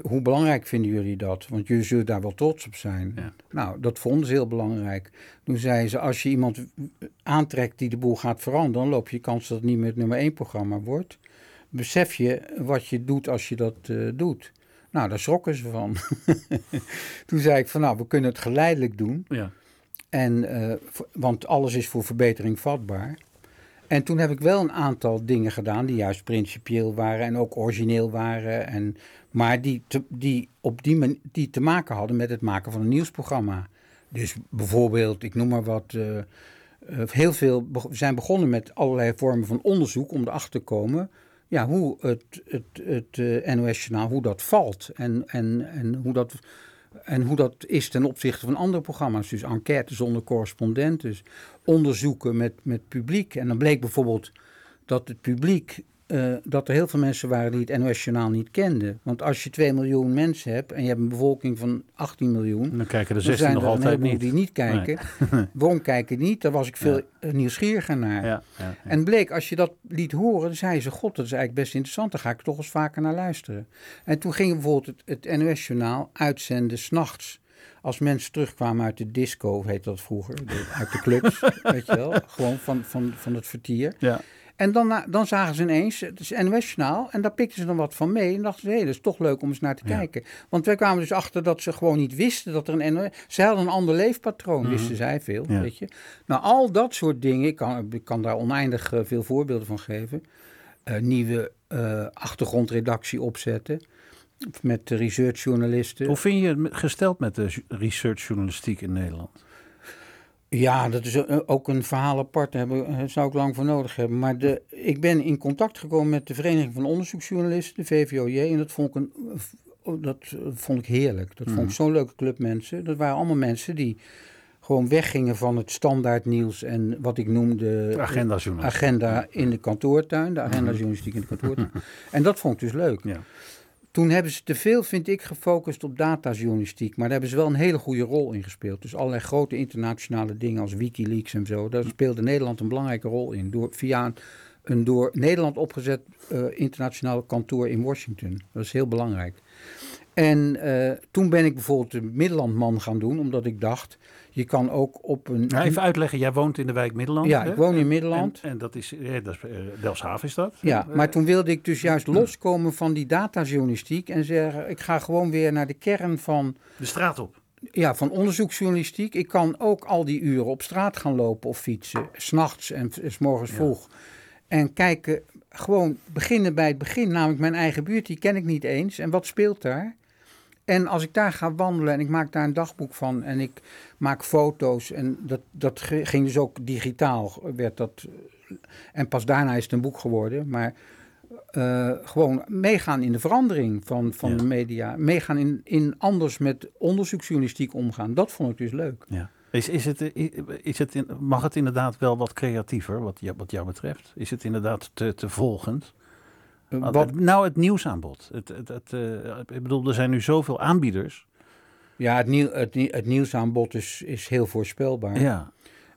hoe belangrijk vinden jullie dat? Want jullie zullen daar wel trots op zijn. Ja. Nou, dat vonden ze heel belangrijk. Toen zeiden ze, als je iemand aantrekt die de boel gaat veranderen, dan loop je kans dat het niet meer het nummer één programma wordt. Besef je wat je doet als je dat eh, doet? Nou, daar schrokken ze van. Toen zei ik van, nou, we kunnen het geleidelijk doen. ja. En, eh, want alles is voor verbetering vatbaar. En toen heb ik wel een aantal dingen gedaan die juist principieel waren en ook origineel waren. En, maar die te, die op die manier die te maken hadden met het maken van een nieuwsprogramma. Dus bijvoorbeeld, ik noem maar wat. eh, eh, heel veel we zijn begonnen met allerlei vormen van onderzoek om erachter te komen. Ja, hoe het, het, het eh, NOS-journaal, hoe dat valt. En, en, en hoe dat en hoe dat is ten opzichte van andere programma's. Dus enquêtes zonder correspondent. Dus onderzoeken met, met publiek. En dan bleek bijvoorbeeld dat het publiek. Eh, dat er heel veel mensen waren die het NOS-journaal niet kenden. Want als je 2 miljoen mensen hebt en je hebt een bevolking van 18 miljoen. Dan kijken dan 16 zijn nog er altijd niet. die niet kijken. Waarom kijken niet? Daar was ik veel eh, nieuwsgieriger naar. Ja, ja. En bleek, als je dat liet horen, dan zei ze: God, dat is eigenlijk best interessant. Daar ga ik toch eens vaker naar luisteren. En toen ging bijvoorbeeld het, het NOS-journaal uitzenden s'nachts. Als mensen terugkwamen uit de disco, heet dat vroeger, de- uit de clubs, weet je wel, gewoon van, van, van het vertier. Ja. En dan, na- dan zagen ze ineens het is NOS-journaal en daar pikten ze dan wat van mee. En dachten ze, hé, dat is toch leuk om eens naar te Ja. kijken. Want wij kwamen dus achter dat ze gewoon niet wisten dat er een NOS... Ze hadden een ander leefpatroon, wisten zij veel, Mhm. Ja. weet je. Nou, al dat soort dingen, ik kan, ik kan daar oneindig eh, veel voorbeelden van geven. Eh, nieuwe eh, achtergrondredactie opzetten met researchjournalisten. Hoe vind je het gesteld met de researchjournalistiek in Nederland? Ja, dat is eh, ook een verhaal apart. Daar hebben, eh, zou ik lang voor nodig hebben. Maar de, ik ben in contact gekomen met de Vereniging van Onderzoeksjournalisten, de VVOJ. En dat vond ik, een, oh, dat eh, vond ik heerlijk. Dat vond ik zo'n leuke club mensen. Dat waren allemaal mensen die gewoon weggingen van het standaard nieuws en wat ik noemde... De agenda-journalistiek. Agenda in de kantoortuin, de agenda journalistiek in de kantoortuin. en dat vond ik dus leuk. Ja. Toen hebben ze te veel, vind ik, gefocust op datajournalistiek. Maar daar hebben ze wel een hele goede rol in gespeeld. Dus allerlei grote internationale dingen als Wikileaks en zo. Daar speelde Nederland een belangrijke rol in. Door, via een, door Nederland opgezet eh, internationaal kantoor in Washington. Dat is heel belangrijk. En eh, toen ben ik bijvoorbeeld de Middellandman gaan doen. Omdat ik dacht, je kan ook op een... Nou, even uitleggen, jij woont in de wijk Middelland. Ja, hè? ik woon in Middelland. En, en dat is, eh, dat is eh, Delfshaven is dat? Ja, Eh, maar toen wilde ik dus juist loskomen van die datajournalistiek en zeggen, ik ga gewoon weer naar de kern van, De straat op. ja, van onderzoeksjournalistiek. Ik kan ook al die uren op straat gaan lopen of fietsen, s'nachts en s- s morgens vroeg. En kijken, gewoon beginnen bij het begin, namelijk mijn eigen buurt, die ken ik niet eens. En wat speelt daar? En als ik daar ga wandelen en ik maak daar een dagboek van en ik maak foto's en dat, dat ging dus ook digitaal, werd dat, en pas daarna is het een boek geworden, maar eh, gewoon meegaan in de verandering van, van Ja. de media, meegaan in, in anders met onderzoeksjournalistiek omgaan, dat vond ik dus leuk. Ja. Is, is het, is het in- mag het inderdaad wel wat creatiever, wat, jou- wat jou betreft? Is het inderdaad te, te volgend? Wat, nou, het nieuwsaanbod. Het, het, het, eh, ik bedoel, er zijn nu zoveel aanbieders. ja, het, nieuw, het, nie- het nieuwsaanbod is, is heel voorspelbaar. Ja.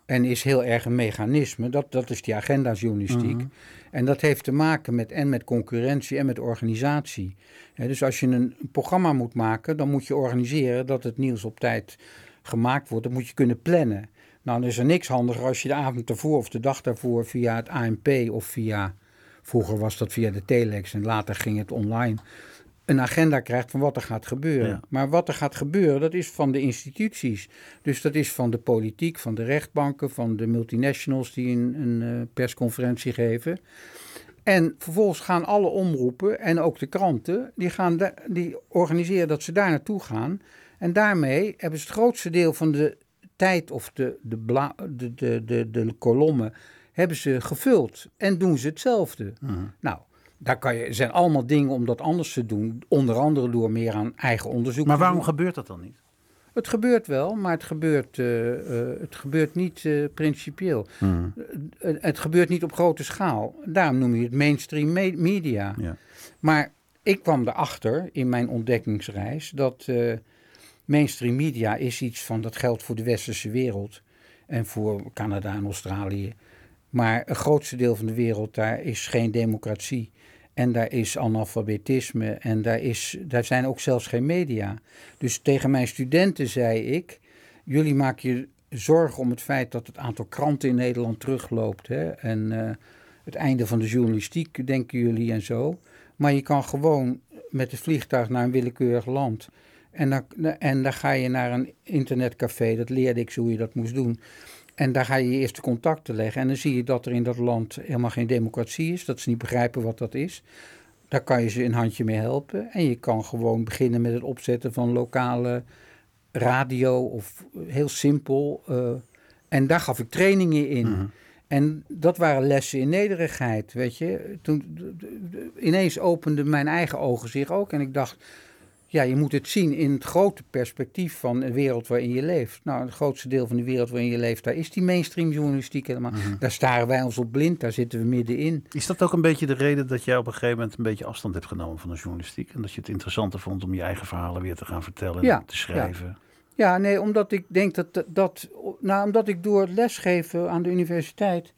En is heel erg een mechanisme. Dat, dat is die agendajournalistiek. Mhm. En dat heeft te maken met, en met concurrentie en met organisatie. Dus als je een programma moet maken, dan moet je organiseren dat het nieuws op tijd gemaakt wordt. Dat moet je kunnen plannen. Nou, dan is er niks handiger als je de avond ervoor of de dag daarvoor via het ANP of via, vroeger was dat via de telex en later ging het online, een agenda krijgt van wat er gaat gebeuren. Ja. Maar wat er gaat gebeuren, dat is van de instituties. Dus dat is van de politiek, van de rechtbanken, van de multinationals die een, een eh, persconferentie geven. En vervolgens gaan alle omroepen en ook de kranten, die, gaan die organiseren dat ze daar naartoe gaan. En daarmee hebben ze het grootste deel van de tijd of de, de, bla, de, de, de, de kolommen hebben ze gevuld. En doen ze hetzelfde. Mhm. Nou, daar kan je, zijn allemaal dingen om dat anders te doen. Onder andere door meer aan eigen onderzoek Maar waarom doen. gebeurt dat dan niet? Het gebeurt wel, maar het gebeurt, eh, eh, het gebeurt niet eh, principieel. Mhm. Het gebeurt niet op grote schaal. Daarom noem je het mainstream me- media. Ja. Maar ik kwam erachter in mijn ontdekkingsreis dat mainstream media is iets van dat geldt voor de westerse wereld en voor Canada en Australië. Maar het grootste deel van de wereld, daar is geen democratie. En daar is analfabetisme en daar, is, daar zijn ook zelfs geen media. Dus tegen mijn studenten zei ik, jullie maken je zorgen om het feit dat het aantal kranten in Nederland terugloopt. Hè? En eh, het einde van de journalistiek, denken jullie en zo. Maar je kan gewoon met het vliegtuig naar een willekeurig land. En dan, en dan ga je naar een internetcafé, dat leerde ik zo hoe je dat moest doen. En daar ga je je eerste contacten leggen. En dan zie je dat er in dat land helemaal geen democratie is. Dat ze niet begrijpen wat dat is. Daar kan je ze een handje mee helpen. En je kan gewoon beginnen met het opzetten van lokale radio of heel simpel. eh, en daar gaf ik trainingen in. Mhm. En dat waren lessen in nederigheid, weet je. Toen ineens openden mijn eigen ogen zich ook. En ik dacht, ja, je moet het zien in het grote perspectief van een wereld waarin je leeft. Nou, het grootste deel van de wereld waarin je leeft, daar is die mainstream journalistiek helemaal. Daar staren wij ons op blind, daar zitten we middenin. Is dat ook een beetje de reden dat jij op een gegeven moment een beetje afstand hebt genomen van de journalistiek? En dat je het interessanter vond om je eigen verhalen weer te gaan vertellen en Ja, te schrijven? Ja, nee, omdat ik denk dat, dat- nou, omdat ik door het lesgeven aan de universiteit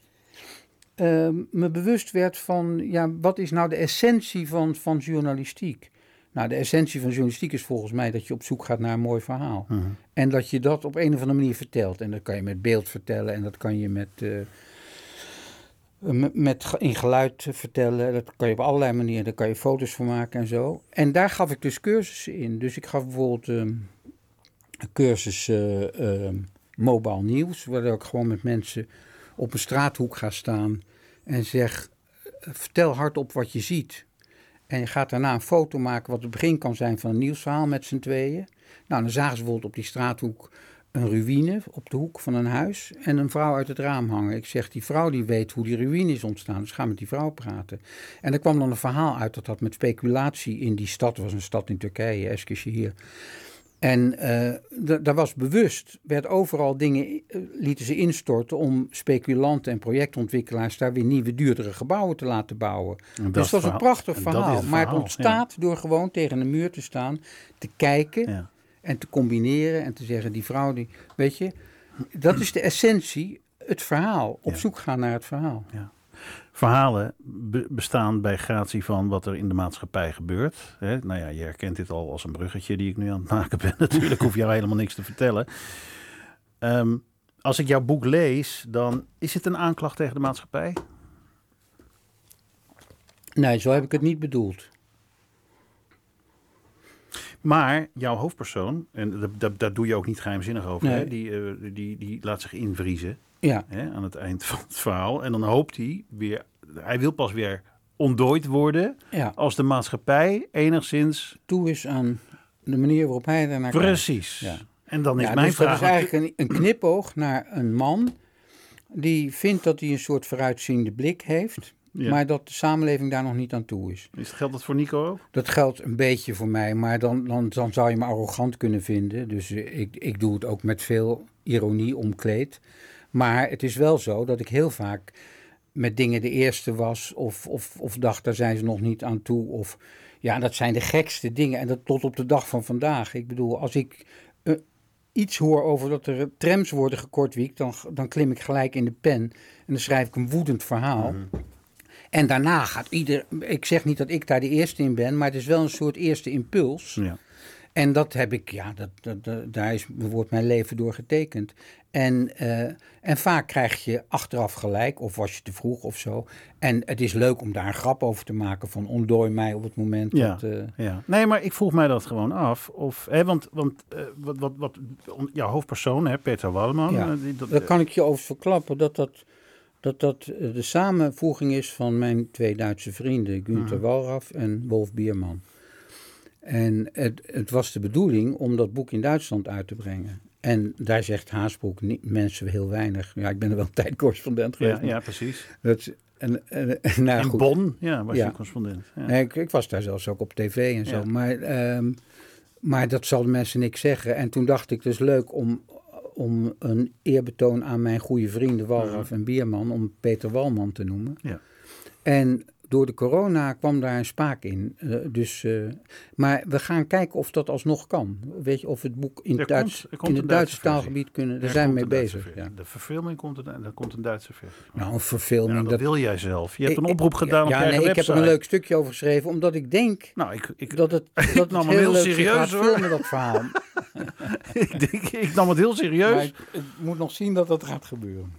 eh, me bewust werd van, ja, wat is nou de essentie van, van journalistiek? Nou, de essentie van journalistiek is volgens mij dat je op zoek gaat naar een mooi verhaal. Mhm. En dat je dat op een of andere manier vertelt. En dat kan je met beeld vertellen en dat kan je met, eh, met, in geluid vertellen. Dat kan je op allerlei manieren. Daar kan je foto's van maken en zo. En daar gaf ik dus cursussen in. Dus ik gaf bijvoorbeeld ehm, een cursus eh, ehm, mobile nieuws. Waar ik gewoon met mensen op een straathoek ga staan en zeg: vertel hardop wat je ziet. En je gaat daarna een foto maken wat het begin kan zijn van een nieuwsverhaal met z'n tweeën. Nou, dan zagen ze bijvoorbeeld op die straathoek een ruïne op de hoek van een huis en een vrouw uit het raam hangen. Ik zeg, die vrouw die weet hoe die ruïne is ontstaan, dus ga met die vrouw praten. En er kwam dan een verhaal uit dat had met speculatie in die stad, was een stad in Turkije, Eskişehir. En da- daar was bewust, werd overal dingen, eh, lieten ze instorten om speculanten en projectontwikkelaars daar weer nieuwe, duurdere gebouwen te laten bouwen. En dat Dus dat was een prachtig verhaal. Maar het ontstaat door gewoon tegen een muur te staan, te kijken Ja. en te combineren en te zeggen, die vrouw, die, weet je, dat is de essentie, het verhaal. Op Ja. zoek gaan naar het verhaal. Verhalen be- bestaan bij gratie van wat er in de maatschappij gebeurt. Hè? Nou ja, je herkent dit al als een bruggetje die ik nu aan het maken ben. Natuurlijk hoef jou helemaal niks te vertellen. Ehm, als ik jouw boek lees, dan is het een aanklacht tegen de maatschappij? Nee, zo heb ik het niet bedoeld. Maar jouw hoofdpersoon, en daar doe je ook niet geheimzinnig over, Nee. hè? Die, eh, die, die laat zich invriezen Ja, hè? aan het eind van het verhaal. En dan hoopt hij weer, hij wil pas weer ontdooid worden ja. als de maatschappij enigszins Toe is aan de manier waarop hij daarnaar kijkt. Precies. Ja. En dan is Ja, mijn dus vraag. dat is eigenlijk een, een knipoog naar een man die vindt dat hij een soort vooruitziende blik heeft. Ja. maar dat de samenleving daar nog niet aan toe is. Is, geldt dat voor Nico ook? Dat geldt een beetje voor mij, maar dan, dan, dan zou je me arrogant kunnen vinden. Dus ik, ik doe het ook met veel ironie omkleed. Maar het is wel zo dat ik heel vaak met dingen de eerste was, of, of, of dacht, daar zijn ze nog niet aan toe. Of ja, dat zijn de gekste dingen. En dat tot op de dag van vandaag. Ik bedoel, als ik eh, iets hoor over dat er trams worden gekortwiekt, dan, dan klim ik gelijk in de pen en dan schrijf ik een woedend verhaal. En daarna gaat ieder. Ik zeg niet dat ik daar de eerste in ben, maar het is wel een soort eerste impuls. Ja. En dat heb ik, ja, dat, dat, dat- daar is, wordt mijn leven door getekend. En, eh, en vaak krijg je achteraf gelijk, of was je te vroeg of zo. En het is leuk om daar een grap over te maken van ontdooi mij op het moment Ja. dat... eh, Ja, nee, maar ik vroeg mij dat gewoon af. Of, hè, want want eh, wat, wat, wat, jouw hoofdpersoon, hè, Peter Walleman, Ja, die, dat, Daar kan ik je over verklappen dat dat, dat, dat de samenvoeging is van mijn twee Duitse vrienden, Günther Mhm. Walraff en Wolf Bierman. En het, het was de bedoeling om dat boek in Duitsland uit te brengen. En daar zegt Haasbroek niet, mensen heel weinig. Ja, ik ben er wel een tijd correspondent geweest. ja, ja, precies. Dat, en, en, nou, goed. Bonn, ja, was Ja. je correspondent. Ja. Nee, ik, ik was daar zelfs ook op tv en zo. Ja. Maar, ehm, maar dat zal de mensen niks zeggen. En toen dacht ik dus leuk om, om een eerbetoon aan mijn goede vrienden Walraf en Bierman, om Peter Walman te noemen. Ja. En door de corona kwam daar een spaak in. Eh, dus, eh, maar we gaan kijken of dat alsnog kan. Weet je, of het boek in, Er het Duits, komt- komt in het Duitse taalgebied kunnen. Daar Er zijn we mee bezig. Ja. De verfilming komt er, en er komt een Duitse versie. Nou, een verfilming. Ja, dat, dat, wil jij zelf. Je hebt een oproep ik- gedaan ja, nee, ik heb er een leuk stukje over geschreven, omdat ik denk Nou, ik, ik, dat het, dat het nam hem heel heel serieus, hoor. filmen, dat verhaal. ik, denk, ik nam het heel serieus. Maar ik, moet nog zien dat dat gaat gebeuren.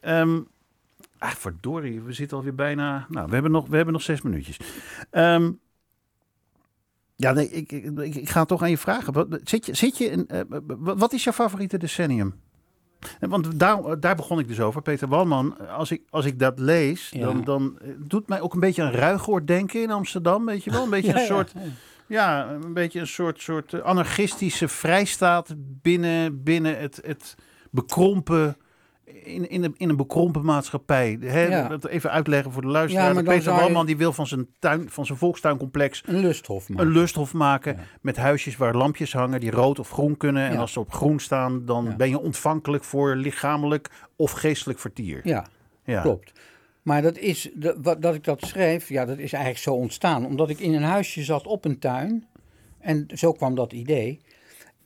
Ehm ah, verdorie, we zitten alweer bijna... Nou, we hebben nog, we hebben nog zes minuutjes. Ehm, ja, nee, ik, ik, ik, ga toch aan je vragen. Wat, zit je, zit je in, eh, wat is jouw favoriete decennium? En Want daar, daar begon ik dus over. Peter Walman, als ik, als ik dat lees, Ja. dan, dan eh, doet mij ook een beetje aan Ruigoord denken in Amsterdam. Weet je wel? Een beetje een soort... Ja, een beetje een soort, soort eh, anarchistische vrijstaat binnen, binnen het, het bekrompen. In, in, een, in een bekrompen maatschappij. Hè, Ja. Dat even uitleggen voor de luisteraar. Ja, Peter je- Walman die wil van zijn, tuin, van zijn volkstuincomplex Een lusthof maken. een lusthof maken. Ja. Met huisjes waar lampjes hangen die rood of groen kunnen. En als ze op groen staan, dan ben je ontvankelijk voor lichamelijk of geestelijk vertier. Ja, Ja. klopt. Maar dat is, de, wat, dat ik dat schreef, ja, dat is eigenlijk zo ontstaan. Omdat ik in een huisje zat op een tuin. En zo kwam dat idee.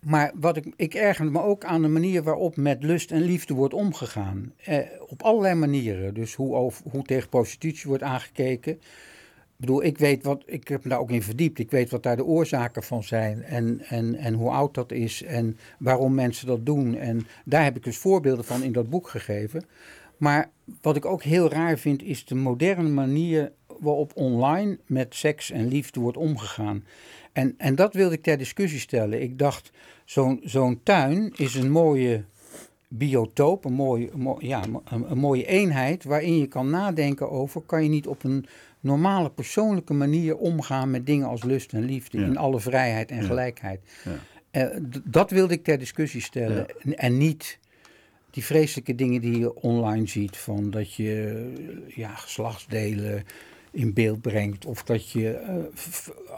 Maar wat ik, ik ergerde me ook aan de manier waarop met lust en liefde wordt omgegaan. Eh, op allerlei manieren. Dus hoe, hoe tegen prostitutie wordt aangekeken. Ik bedoel, ik weet wat, ik heb me daar ook in verdiept. Ik weet wat daar de oorzaken van zijn en, en, en hoe oud dat is en waarom mensen dat doen. En daar heb ik dus voorbeelden van in dat boek gegeven. Maar wat ik ook heel raar vind, is de moderne manier waarop online met seks en liefde wordt omgegaan. En, en dat wilde ik ter discussie stellen. Ik dacht, zo'n zo'n tuin is een mooie biotoop, een mooie, ja, een, een mooie eenheid waarin je kan nadenken over, kan je niet op een normale persoonlijke manier omgaan met dingen als lust en liefde Ja. in alle vrijheid en Ja. gelijkheid. Ja. Eh, dat wilde ik ter discussie stellen en, en niet die vreselijke dingen die je online ziet van dat je ja, geslachtsdelen in beeld brengt of dat je eh,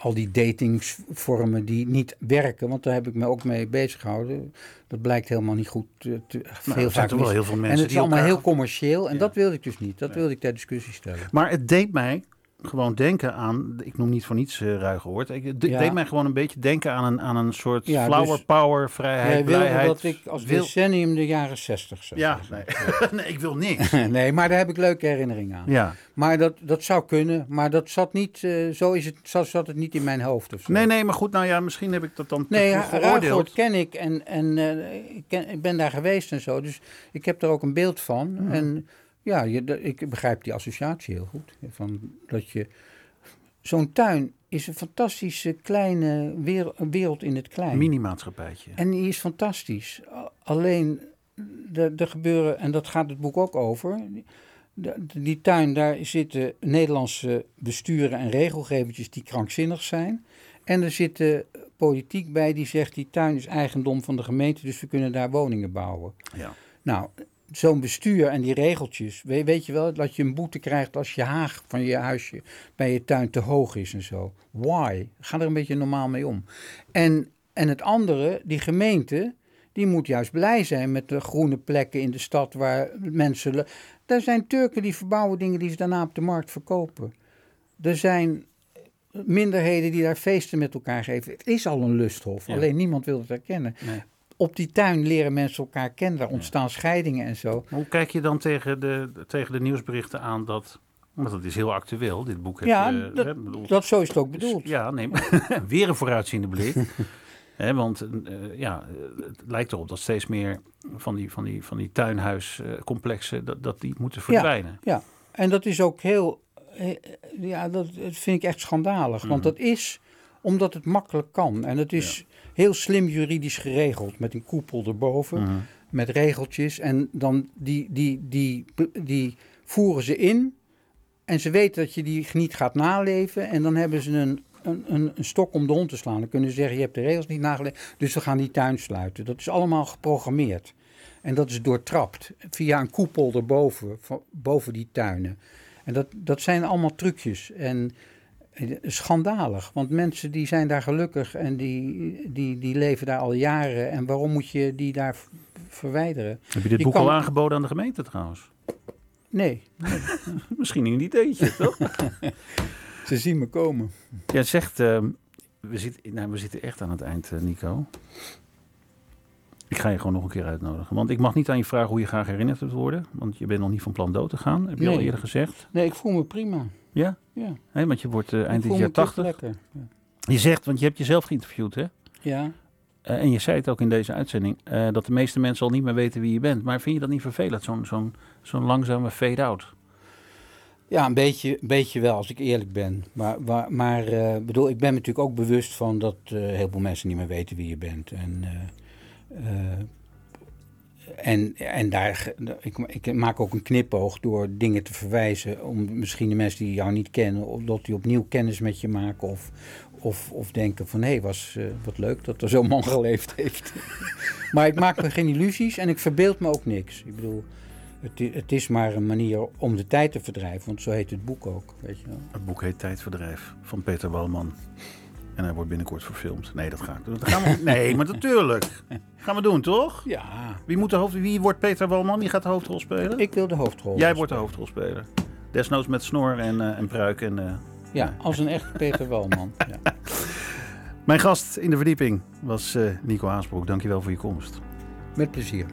al die datingsvormen die niet werken, want daar heb ik me ook mee bezig gehouden. Dat blijkt helemaal niet goed te, te Nou, er vaak wel heel veel mensen en het is allemaal elkaar- heel commercieel en Ja. dat wilde ik dus niet. Dat wilde ik ter discussie stellen. Maar het deed mij gewoon denken aan, ik noem niet voor niets uh, Ruigehoord. Ik- Het de- Ja. deed mij gewoon een beetje denken aan een, aan een soort Ja, flower dus power, vrijheid, Jij wilde blijheid. dat ik als wil- decennium de jaren zestig zou Ja, nee. nee, ik wil niks. nee, maar daar heb ik leuke herinneringen aan. Ja. Maar dat, dat zou kunnen, maar dat zat niet, eh, zo, is het, zo zat het niet in mijn hoofd of zo. Nee, nee, maar goed, nou ja, misschien heb ik dat dan te Nee, Ruigoord geoordeeld. ken ik en, en eh, ik, ken, ik ben daar geweest en zo. Dus ik heb er ook een beeld van. En ja, je, ik begrijp die associatie heel goed. Van dat je, zo'n tuin is een fantastische kleine wereld, in het klein. Mini-maatschappijtje. En die is fantastisch. Alleen, er gebeuren, en dat gaat het boek ook over. de- die tuin, daar zitten Nederlandse besturen en regelgevertjes die krankzinnig zijn. En er zit de politiek bij die zegt, die tuin is eigendom van de gemeente, dus we kunnen daar woningen bouwen. Ja. Nou, zo'n bestuur en die regeltjes. Weet, weet je wel dat je een boete krijgt als je haag van je huisje bij je tuin te hoog is en zo. Why? Ga er een beetje normaal mee om. En, en het andere, die gemeente, die moet juist blij zijn met de groene plekken in de stad waar mensen. Er zijn Turken die verbouwen dingen die ze daarna op de markt verkopen. Er zijn minderheden die daar feesten met elkaar geven. Het is al een lusthof, Ja. alleen niemand wil het erkennen. Nee. Op die tuin leren mensen elkaar kennen, daar ontstaan scheidingen en zo. Maar Hoe kijk je dan tegen de, tegen de nieuwsberichten aan dat... Want dat is heel actueel, dit boek heb Ja, je... dat- hè, Dat zo is het ook bedoeld. Ja, nee, weer een vooruitziende blik. Hè, want eh, ja, het lijkt erop dat steeds meer van die, van die, van die tuinhuiscomplexen... Dat, dat die moeten verdwijnen. Ja, en dat is ook heel. eh, Ja, dat, dat vind ik echt schandalig. Want dat is omdat het makkelijk kan. En het is heel slim juridisch geregeld. Met een koepel erboven. Mhm. Met regeltjes. En dan die, die, die, die voeren ze in. En ze weten dat je die niet gaat naleven. En dan hebben ze een, een, een, een stok om de hond te slaan. Dan kunnen ze zeggen: Je hebt de regels niet nageleefd. Dus we gaan die tuin sluiten. Dat is allemaal geprogrammeerd. En dat is doortrapt via een koepel erboven, van- boven die tuinen. En dat, dat zijn allemaal trucjes. En schandalig, want mensen die zijn daar gelukkig en die, die, die leven daar al jaren. En waarom moet je die daar verwijderen? Heb je dit boek kan- al aangeboden aan de gemeente trouwens? Nee, Misschien een ideetje, toch? ze zien me komen. Jij zegt, ehm, we, zitten, nou, we zitten echt aan het eind, eh, Nico. Ik ga je gewoon nog een keer uitnodigen. Want ik mag niet aan je vragen hoe je graag herinnerd wilt worden. Want je bent nog niet van plan dood te gaan, heb je al eerder gezegd. Nee, ik voel me prima. Ja? Ja, Hè, want je wordt eh, eind dit jaar me toch 80. lekker. Ja. Je zegt, want je hebt jezelf geïnterviewd, hè? Ja. Eh, en je zei het ook in deze uitzending, eh, dat de meeste mensen al niet meer weten wie je bent. Maar vind je dat niet vervelend, zo'n zo'n zo'n langzame fade-out? Ja, een beetje, een beetje wel, als ik eerlijk ben. Maar, maar, maar eh, bedoel, ik ben me natuurlijk ook bewust van dat eh, heel veel mensen niet meer weten wie je bent. En, eh, eh, en, en daar, ik, ik maak ook een knipoog door dingen te verwijzen. Om misschien de mensen die jou niet kennen, of dat die opnieuw kennis met je maken. Of, of, of denken van, hé, hey, was eh, wat leuk dat er zo'n man geleefd heeft. maar ik maak me geen illusies en ik verbeeld me ook niks. Ik bedoel, het, het is maar een manier om de tijd te verdrijven. Want zo heet het boek ook, weet je wel. Het boek heet Tijdverdrijf van Peter Walman. En hij wordt binnenkort verfilmd. Nee, dat ga ik doen. Dat gaan we... Nee, maar natuurlijk. Gaan we doen, toch? Ja, Wie, moet de hoofd... Wie wordt Peter Walman? Die gaat de hoofdrol spelen? ik wil de hoofdrol. Jij wordt de hoofdrolspeler. Desnoods met snor en, eh, en pruik. En, eh. Ja, als een echte Peter Walman. Ja. Mijn gast in de verdieping was eh, Nico Haasbroek. Dankjewel voor je komst. Met plezier.